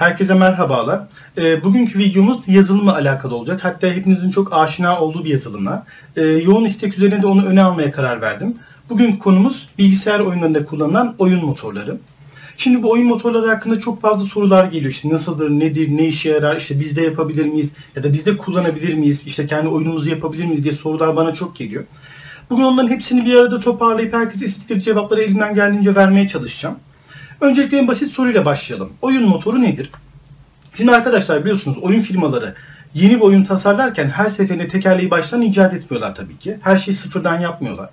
Herkese merhabalar. E, bugünkü videomuz yazılımla alakalı olacak. Hatta hepinizin çok aşina olduğu bir yazılımla. E, yoğun istek üzerine de onu öne almaya karar verdim. Bugün konumuz bilgisayar oyunlarında kullanılan oyun motorları. Şimdi bu oyun motorları hakkında çok fazla sorular geliyor. İşte nasıldır, nedir, ne işe yarar, işte biz de yapabilir miyiz ya da biz de kullanabilir miyiz, işte kendi oyunumuzu yapabilir miyiz diye sorular bana çok geliyor. Bugün onların hepsini bir arada toparlayıp herkese istedikleri cevapları elimden geldiğince vermeye çalışacağım. Öncelikle en basit soruyla başlayalım. Oyun motoru nedir? Şimdi arkadaşlar biliyorsunuz oyun firmaları yeni bir oyun tasarlarken her seferinde tekerleği baştan icat etmiyorlar tabii ki. Her şeyi sıfırdan yapmıyorlar.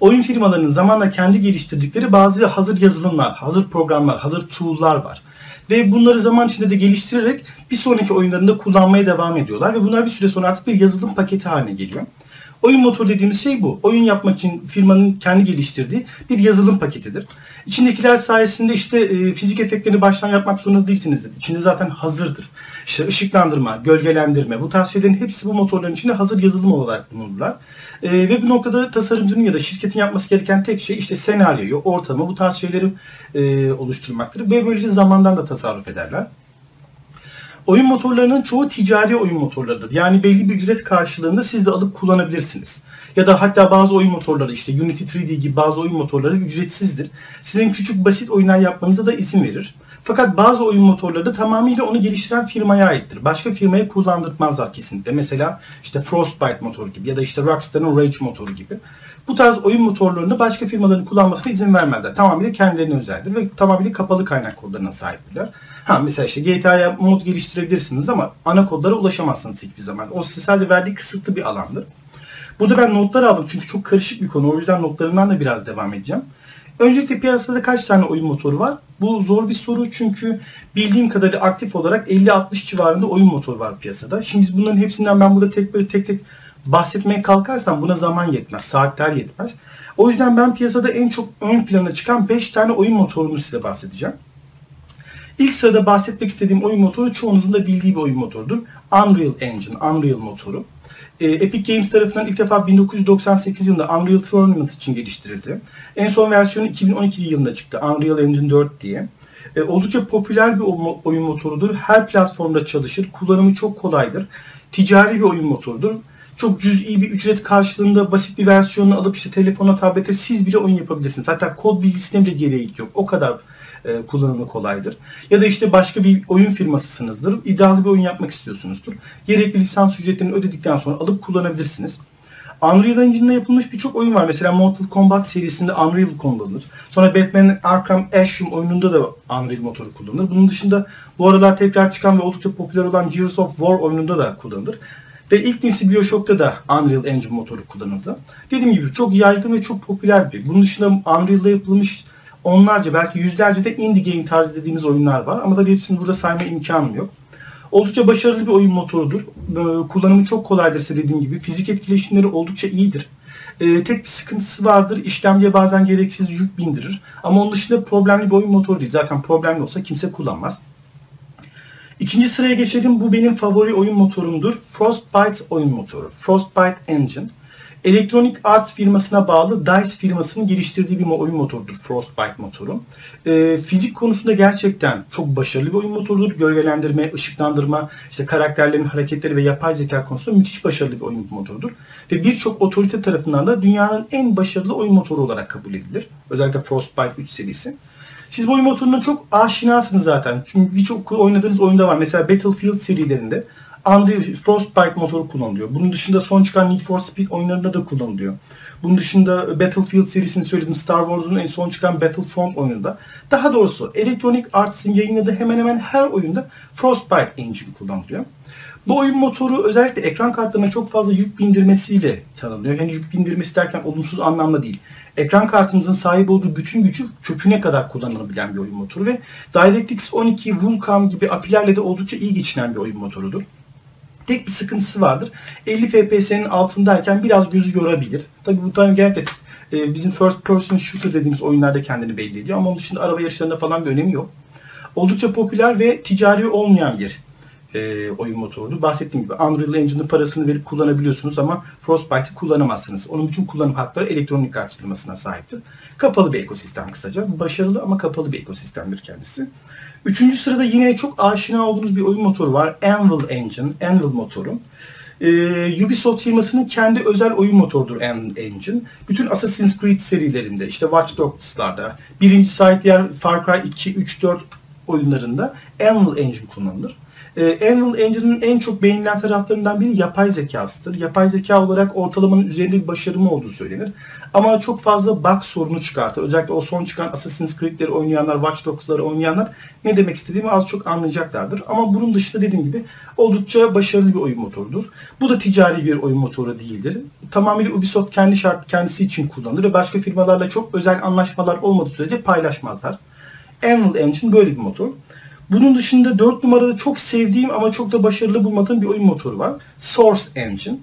Oyun firmalarının zamanla kendi geliştirdikleri bazı hazır yazılımlar, hazır programlar, hazır tool'lar var. Ve bunları zaman içinde de geliştirerek bir sonraki oyunlarında kullanmaya devam ediyorlar. Ve bunlar bir süre sonra artık bir yazılım paketi haline geliyor. Oyun motoru dediğimiz şey bu. Oyun yapmak için firmanın kendi geliştirdiği bir yazılım paketidir. İçindekiler sayesinde işte e, fizik efektlerini baştan yapmak zorunda değilsinizdir. İçinde zaten hazırdır. İşte ışıklandırma, gölgelendirme bu tarz şeylerin hepsi bu motorların içinde hazır yazılım olarak bulunurlar. E, ve bu noktada tasarımcının ya da şirketin yapması gereken tek şey işte senaryoyu, ortamı bu tarz şeyleri e, oluşturmaktır. Ve böylece zamandan da tasarruf ederler. Oyun motorlarının çoğu ticari oyun motorlarıdır. Yani belli bir ücret karşılığında siz de alıp kullanabilirsiniz. Ya da hatta bazı oyun motorları işte Unity 3D gibi bazı oyun motorları ücretsizdir. Sizin küçük basit oyunlar yapmanıza da izin verir. Fakat bazı oyun motorları da tamamıyla onu geliştiren firmaya aittir. Başka firmaya kullandırtmazlar kesinlikle. Mesela işte Frostbite motoru gibi ya da işte Rockstar'ın Rage motoru gibi. Bu tarz oyun motorlarını başka firmaların kullanmasına izin vermezler. Tamamıyla kendilerine özeldir ve tamamıyla kapalı kaynak kodlarına sahiptirler. Ha mesela işte GTA'ya mod geliştirebilirsiniz ama ana kodlara ulaşamazsınız hiçbir zaman. O size sadece verdiği kısıtlı bir alandır. Burada ben notlar aldım çünkü çok karışık bir konu. O yüzden notlarımdan da biraz devam edeceğim. Öncelikle piyasada kaç tane oyun motoru var? Bu zor bir soru çünkü bildiğim kadarıyla aktif olarak 50-60 civarında oyun motoru var piyasada. Şimdi bunların hepsinden ben burada tek böyle tek tek bahsetmeye kalkarsam buna zaman yetmez, saatler yetmez. O yüzden ben piyasada en çok ön plana çıkan 5 tane oyun motorunu size bahsedeceğim. İlk sırada bahsetmek istediğim oyun motoru çoğunuzun da bildiği bir oyun motorudur. Unreal Engine, Unreal motoru. E, Epic Games tarafından ilk defa 1998 yılında Unreal Tournament için geliştirildi. En son versiyonu 2012 yılında çıktı. Unreal Engine 4 diye. E, oldukça popüler bir oyun motorudur. Her platformda çalışır. Kullanımı çok kolaydır. Ticari bir oyun motorudur. Çok cüz'i bir ücret karşılığında basit bir versiyonunu alıp işte telefona, tablete siz bile oyun yapabilirsiniz. Hatta kod bilgisine bile gerek yok. O kadar e, kullanımı kolaydır. Ya da işte başka bir oyun firmasısınızdır. İddialı bir oyun yapmak istiyorsunuzdur. Gerekli lisans ücretlerini ödedikten sonra alıp kullanabilirsiniz. Unreal Engine'de yapılmış birçok oyun var. Mesela Mortal Kombat serisinde Unreal kullanılır. Sonra Batman Arkham Asylum oyununda da Unreal motoru kullanılır. Bunun dışında bu aralar tekrar çıkan ve oldukça popüler olan Gears of War oyununda da kullanılır. Ve ilk nesil Bioshock'ta da Unreal Engine motoru kullanıldı. Dediğim gibi çok yaygın ve çok popüler bir. Bunun dışında Unreal'da yapılmış onlarca belki yüzlerce de indie game tarzı dediğimiz oyunlar var. Ama tabii hepsini burada sayma imkanım yok. Oldukça başarılı bir oyun motorudur. Ee, kullanımı çok kolaydır size dediğim gibi. Fizik etkileşimleri oldukça iyidir. Ee, tek bir sıkıntısı vardır. İşlemciye bazen gereksiz yük bindirir. Ama onun dışında problemli bir oyun motoru değil. Zaten problemli olsa kimse kullanmaz. İkinci sıraya geçelim. Bu benim favori oyun motorumdur. Frostbite oyun motoru. Frostbite Engine. Electronic Arts firmasına bağlı DICE firmasının geliştirdiği bir oyun motorudur Frostbite motoru. E, fizik konusunda gerçekten çok başarılı bir oyun motorudur. Gölgelendirme, ışıklandırma, işte karakterlerin hareketleri ve yapay zeka konusunda müthiş başarılı bir oyun motorudur. Ve birçok otorite tarafından da dünyanın en başarılı oyun motoru olarak kabul edilir. Özellikle Frostbite 3 serisi. Siz bu oyun motoruna çok aşinasınız zaten. Çünkü birçok oynadığınız oyunda var. Mesela Battlefield serilerinde Unreal Frostbite motoru kullanılıyor. Bunun dışında son çıkan Need for Speed oyunlarında da kullanılıyor. Bunun dışında Battlefield serisini söyledim. Star Wars'un en son çıkan Battlefront oyununda. Daha doğrusu Electronic Arts'ın yayınladığı hemen hemen her oyunda Frostbite engine kullanılıyor. Bu oyun motoru özellikle ekran kartlarına çok fazla yük bindirmesiyle tanınıyor. Yani yük bindirmesi derken olumsuz anlamda değil. Ekran kartınızın sahip olduğu bütün gücü köküne kadar kullanılabilen bir oyun motoru ve DirectX 12, Vulkan gibi apilerle de oldukça iyi geçinen bir oyun motorudur. Tek bir sıkıntısı vardır. 50 FPS'nin altındayken biraz gözü yorabilir. Tabi bu tabii genellikle e, bizim first person shooter dediğimiz oyunlarda kendini belli ediyor. Ama onun dışında araba yarışlarında falan bir önemi yok. Oldukça popüler ve ticari olmayan bir e, oyun motorudur. Bahsettiğim gibi Unreal Engine'ın parasını verip kullanabiliyorsunuz ama Frostbite'ı kullanamazsınız. Onun bütün kullanım hakları Electronic Arts firmasına sahiptir. Kapalı bir ekosistem kısaca. Başarılı ama kapalı bir ekosistemdir kendisi. Üçüncü sırada yine çok aşina olduğunuz bir oyun motoru var. Anvil Engine, Anvil motoru. Ee, Ubisoft firmasının kendi özel oyun motorudur Anvil Engine. Bütün Assassin's Creed serilerinde, işte Watch Dogs'larda, birinci site diğer Far Cry 2, 3, 4 oyunlarında Anvil Engine kullanılır. Ee, Anvil Engine'ın en çok beğenilen taraflarından biri yapay zekasıdır. Yapay zeka olarak ortalamanın üzerinde bir başarımı olduğu söylenir. Ama çok fazla bug sorunu çıkartır. Özellikle o son çıkan Assassin's Creed'leri oynayanlar, Watch Dogs'ları oynayanlar ne demek istediğimi az çok anlayacaklardır. Ama bunun dışında dediğim gibi oldukça başarılı bir oyun motorudur. Bu da ticari bir oyun motoru değildir. Tamamıyla Ubisoft kendi şart kendisi için kullanır ve başka firmalarla çok özel anlaşmalar olmadığı sürece paylaşmazlar. Anvil Engine böyle bir motor. Bunun dışında 4 numarada çok sevdiğim ama çok da başarılı bulmadığım bir oyun motoru var. Source Engine.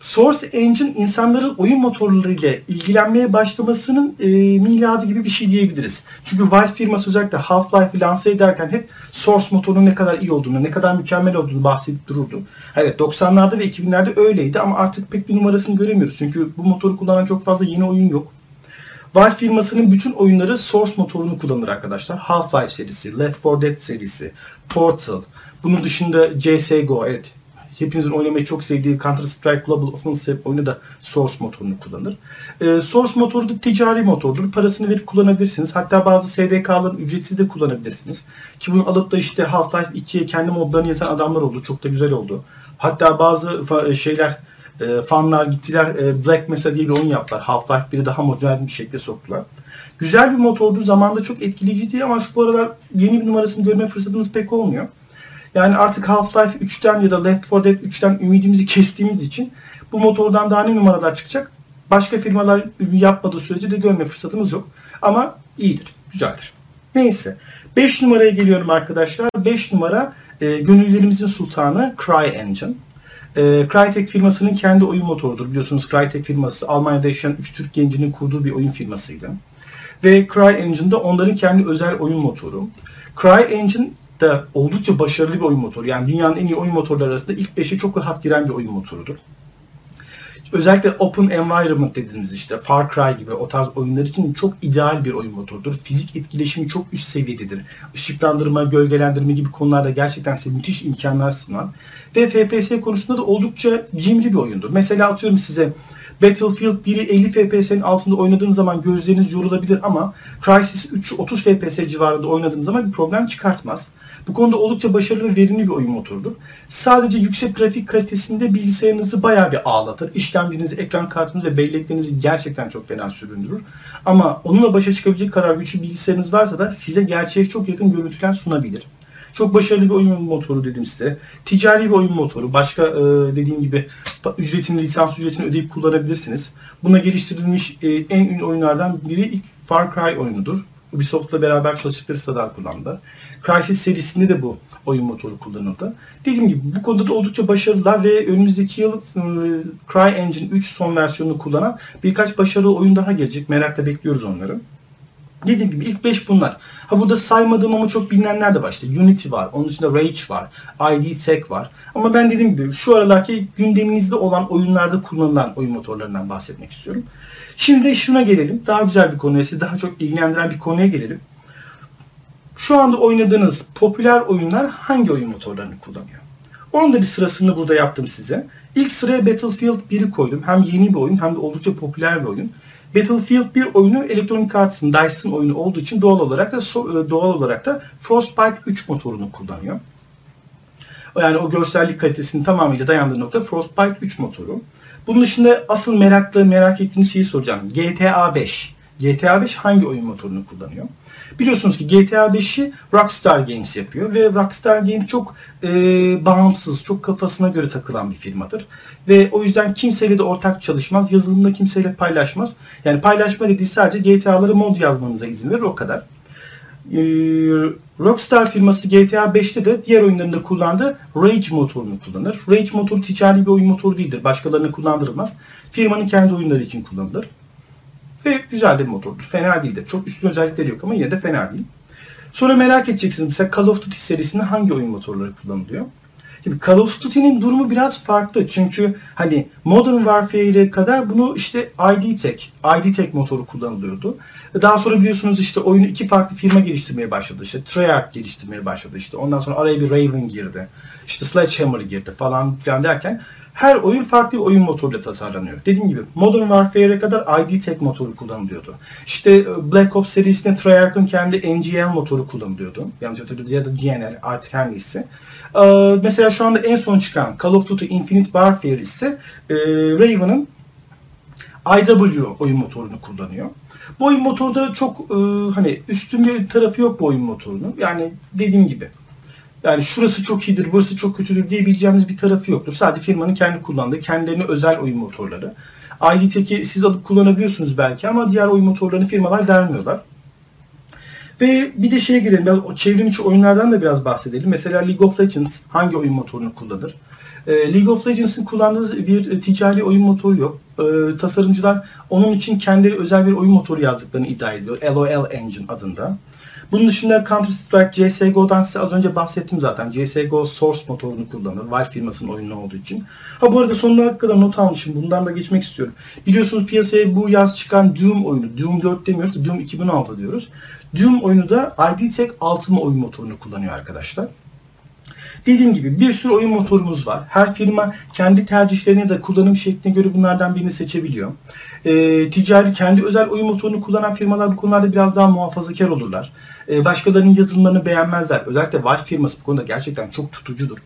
Source Engine insanların oyun motorlarıyla ilgilenmeye başlamasının e, miladı gibi bir şey diyebiliriz. Çünkü Valve firması özellikle Half-Life'ı lanse ederken hep Source motorunun ne kadar iyi olduğunu, ne kadar mükemmel olduğunu bahsedip dururdu. Evet 90'larda ve 2000'lerde öyleydi ama artık pek bir numarasını göremiyoruz. Çünkü bu motoru kullanan çok fazla yeni oyun yok. Valve firmasının bütün oyunları Source motorunu kullanır arkadaşlar. Half-Life serisi, Left 4 Dead serisi, Portal. Bunun dışında CSGO evet. Hepinizin oynamayı çok sevdiği Counter Strike Global Offensive oyunu da Source motorunu kullanır. Ee, Source motoru da ticari motordur. Parasını verip kullanabilirsiniz. Hatta bazı SDK'ların ücretsiz de kullanabilirsiniz. Ki bunu alıp da işte Half-Life 2'ye kendi modlarını yazan adamlar oldu. Çok da güzel oldu. Hatta bazı şeyler e, fanlar gittiler e, Black Mesa diye bir oyun yaptılar. Half-Life 1'i daha modern bir şekilde soktular. Güzel bir motordu. Zamanında çok etkileyiciydi ama şu bu aralar yeni bir numarasını görme fırsatımız pek olmuyor. Yani artık Half-Life 3'ten ya da Left 4 Dead 3'ten ümidimizi kestiğimiz için bu motordan daha ne numaralar çıkacak? Başka firmalar yapmadığı sürece de görme fırsatımız yok. Ama iyidir, güzeldir. Neyse. 5 numaraya geliyorum arkadaşlar. 5 numara e, gönüllerimizin sultanı CryEngine. E, Crytek firmasının kendi oyun motorudur. Biliyorsunuz Crytek firması Almanya'da yaşayan 3 Türk gencinin kurduğu bir oyun firmasıydı. Ve CryEngine de onların kendi özel oyun motoru. CryEngine de oldukça başarılı bir oyun motoru. Yani dünyanın en iyi oyun motorları arasında ilk 5'e çok rahat giren bir oyun motorudur. Özellikle Open Environment dediğimiz işte Far Cry gibi o tarz oyunlar için çok ideal bir oyun motorudur. Fizik etkileşimi çok üst seviyededir. Işıklandırma, gölgelendirme gibi konularda gerçekten size müthiş imkanlar sunan. Ve FPS konusunda da oldukça cimri bir oyundur. Mesela atıyorum size Battlefield 1'i 50 FPS'nin altında oynadığınız zaman gözleriniz yorulabilir ama Crysis 3 30 FPS civarında oynadığınız zaman bir problem çıkartmaz. Bu konuda oldukça başarılı ve verimli bir oyun motorudur. Sadece yüksek grafik kalitesinde bilgisayarınızı bayağı bir ağlatır. İşlemcinizi, ekran kartınızı ve belleklerinizi gerçekten çok fena süründürür. Ama onunla başa çıkabilecek kadar güçlü bilgisayarınız varsa da size gerçeğe çok yakın görüntüler sunabilir. Çok başarılı bir oyun motoru dedim size. Ticari bir oyun motoru. Başka e, dediğim gibi ücretini, lisans ücretini ödeyip kullanabilirsiniz. Buna geliştirilmiş e, en ünlü oyunlardan biri ilk Far Cry oyunudur. Ubisoft'la beraber çalıştıkları sırada kullandılar. Crysis serisinde de bu oyun motoru kullanıldı. Dediğim gibi bu konuda da oldukça başarılılar ve önümüzdeki yıl e, CryEngine 3 son versiyonunu kullanan birkaç başarılı oyun daha gelecek. Merakla bekliyoruz onları. Dediğim gibi ilk 5 bunlar. Ha burada saymadığım ama çok bilinenler de var. Unity var. Onun dışında Rage var. ID var. Ama ben dediğim gibi şu aralarki gündeminizde olan oyunlarda kullanılan oyun motorlarından bahsetmek istiyorum. Şimdi de şuna gelelim. Daha güzel bir konuya, sizi daha çok ilgilendiren bir konuya gelelim. Şu anda oynadığınız popüler oyunlar hangi oyun motorlarını kullanıyor? Onun da bir sırasını burada yaptım size. İlk sıraya Battlefield 1'i koydum. Hem yeni bir oyun hem de oldukça popüler bir oyun. Battlefield 1 oyunu Electronic Arts'ın Dice'ın oyunu olduğu için doğal olarak da e, doğal olarak da Frostbite 3 motorunu kullanıyor. Yani o görsellik kalitesinin tamamıyla dayandığı nokta Frostbite 3 motoru. Bunun dışında asıl meraklı merak ettiğiniz şeyi soracağım. GTA 5. GTA 5 hangi oyun motorunu kullanıyor? Biliyorsunuz ki GTA 5'i Rockstar Games yapıyor ve Rockstar Games çok e, bağımsız, çok kafasına göre takılan bir firmadır. Ve o yüzden kimseyle de ortak çalışmaz, yazılımda kimseyle paylaşmaz. Yani paylaşma dediği sadece GTA'ları mod yazmanıza izin verir o kadar. E, Rockstar firması GTA 5'te de diğer oyunlarında kullandığı Rage motorunu kullanır. Rage motoru ticari bir oyun motoru değildir. Başkalarına kullandırılmaz. Firmanın kendi oyunları için kullanılır. Ve güzel de bir motordur. Fena değildir. Çok üstün özellikleri yok ama yine de fena değil. Sonra merak edeceksiniz mesela Call of Duty serisinde hangi oyun motorları kullanılıyor? Şimdi Call of Duty'nin durumu biraz farklı. Çünkü hani Modern Warfare'e kadar bunu işte ID Tech, ID Tech motoru kullanılıyordu. Daha sonra biliyorsunuz işte oyunu iki farklı firma geliştirmeye başladı. İşte Treyarch geliştirmeye başladı işte. Ondan sonra araya bir Raven girdi. İşte Sledgehammer girdi falan filan derken her oyun farklı bir oyun motoruyla tasarlanıyor. Dediğim gibi Modern Warfare'e kadar ID Tech motoru kullanılıyordu. İşte e, Black Ops serisinde Treyarch'ın kendi NGL motoru kullanılıyordu. Yanlış hatırlıyorum ya da GNL artık her neyse. Ee, mesela şu anda en son çıkan Call of Duty Infinite Warfare ise e, Raven'ın IW oyun motorunu kullanıyor. Bu oyun motoru da çok e, hani üstün bir tarafı yok bu oyun motorunun. Yani dediğim gibi yani şurası çok iyidir, burası çok kötüdür diyebileceğimiz bir tarafı yoktur. Sadece firmanın kendi kullandığı, kendilerine özel oyun motorları. IDTech'i siz alıp kullanabiliyorsunuz belki ama diğer oyun motorlarını firmalar vermiyorlar. Ve bir de şeye girelim, biraz çevrim içi oyunlardan da biraz bahsedelim. Mesela League of Legends hangi oyun motorunu kullanır? Ee, League of Legends'ın kullandığı bir e, ticari oyun motoru yok. Ee, tasarımcılar onun için kendileri özel bir oyun motoru yazdıklarını iddia ediyor. LOL Engine adında. Bunun dışında Counter Strike, CSGO'dan size az önce bahsettim zaten. CSGO Source motorunu kullanır. Valve firmasının oyunu olduğu için. Ha bu arada sonuna kadar not almışım. Bundan da geçmek istiyorum. Biliyorsunuz piyasaya bu yaz çıkan Doom oyunu. Doom 4 demiyoruz Doom 2016 diyoruz. Doom oyunu da ID Tech Ultima oyun motorunu kullanıyor arkadaşlar. Dediğim gibi bir sürü oyun motorumuz var. Her firma kendi tercihlerine de kullanım şekline göre bunlardan birini seçebiliyor. E, ticari kendi özel oyun motorunu kullanan firmalar bu konularda biraz daha muhafazakar olurlar. E, başkalarının yazılımlarını beğenmezler. Özellikle Valve firması bu konuda gerçekten çok tutucudur.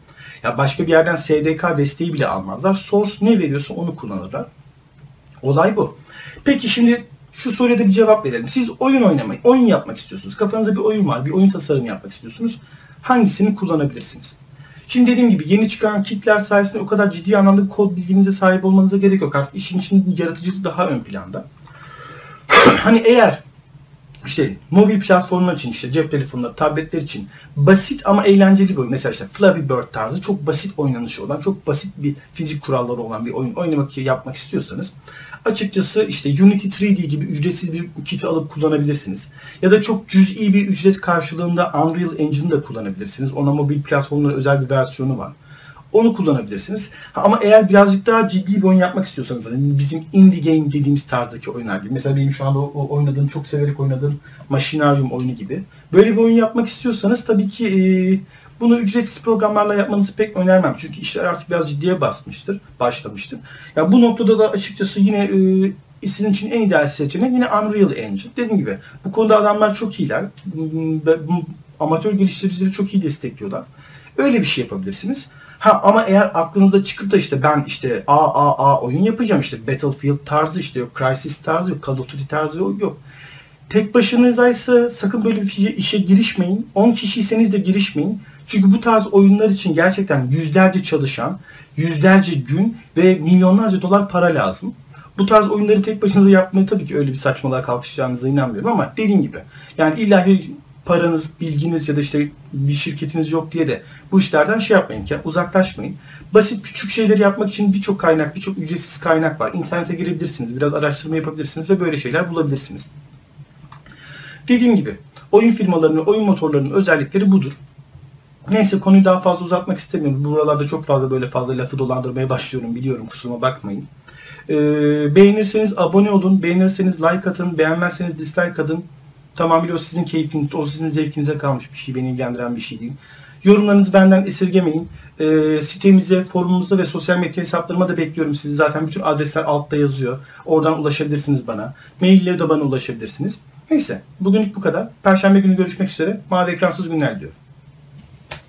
Ya başka bir yerden SDK desteği bile almazlar. Source ne veriyorsa onu kullanırlar. Olay bu. Peki şimdi şu soruya da bir cevap verelim. Siz oyun oynamayı, oyun yapmak istiyorsunuz. Kafanızda bir oyun var, bir oyun tasarımı yapmak istiyorsunuz. Hangisini kullanabilirsiniz? Şimdi dediğim gibi yeni çıkan kitler sayesinde o kadar ciddi anlamda kod bilginize sahip olmanıza gerek yok. Artık işin için yaratıcılığı daha ön planda. hani eğer işte mobil platformlar için işte cep telefonları, tabletler için basit ama eğlenceli bir oyun. Mesela işte Flappy Bird tarzı çok basit oynanışı olan, çok basit bir fizik kuralları olan bir oyun oynamak yapmak istiyorsanız açıkçası işte Unity 3D gibi ücretsiz bir kiti alıp kullanabilirsiniz. Ya da çok cüz'i bir ücret karşılığında Unreal Engine'ı da kullanabilirsiniz. Ona mobil platformların özel bir versiyonu var. Onu kullanabilirsiniz. Ama eğer birazcık daha ciddi bir oyun yapmak istiyorsanız hani bizim indie game dediğimiz tarzdaki oyunlar gibi. Mesela benim şu anda o oynadığım, çok severek oynadığım Machinarium oyunu gibi. Böyle bir oyun yapmak istiyorsanız tabii ki e, bunu ücretsiz programlarla yapmanızı pek önermem. Çünkü işler artık biraz ciddiye basmıştır, başlamıştır. Yani bu noktada da açıkçası yine e, sizin için en ideal seçenek yine Unreal Engine. Dediğim gibi bu konuda adamlar çok iyiler. Amatör geliştiricileri çok iyi destekliyorlar. Öyle bir şey yapabilirsiniz. Ha ama eğer aklınızda çıkıp da işte ben işte A A A oyun yapacağım işte Battlefield tarzı işte yok Crysis tarzı yok Call of Duty tarzı yok. Tek başınızaysa sakın böyle bir işe girişmeyin. 10 kişiyseniz de girişmeyin. Çünkü bu tarz oyunlar için gerçekten yüzlerce çalışan, yüzlerce gün ve milyonlarca dolar para lazım. Bu tarz oyunları tek başınıza yapmaya tabii ki öyle bir saçmalığa kalkışacağınıza inanmıyorum ama dediğim gibi yani illa paranız, bilginiz ya da işte bir şirketiniz yok diye de bu işlerden şey yapmayın ki uzaklaşmayın. Basit küçük şeyleri yapmak için birçok kaynak, birçok ücretsiz kaynak var. İnternete girebilirsiniz, biraz araştırma yapabilirsiniz ve böyle şeyler bulabilirsiniz. Dediğim gibi oyun firmalarının, oyun motorlarının özellikleri budur. Neyse konuyu daha fazla uzatmak istemiyorum. Buralarda çok fazla böyle fazla lafı dolandırmaya başlıyorum biliyorum kusuruma bakmayın. Ee, beğenirseniz abone olun, beğenirseniz like atın, beğenmezseniz dislike atın. Tamamıyla o sizin keyfiniz, o sizin zevkinize kalmış bir şey, beni ilgilendiren bir şey değil. Yorumlarınızı benden esirgemeyin. E, sitemize, forumumuza ve sosyal medya hesaplarıma da bekliyorum sizi. Zaten bütün adresler altta yazıyor. Oradan ulaşabilirsiniz bana. Maille de bana ulaşabilirsiniz. Neyse, bugünlük bu kadar. Perşembe günü görüşmek üzere. Mavi ekransız günler diliyorum.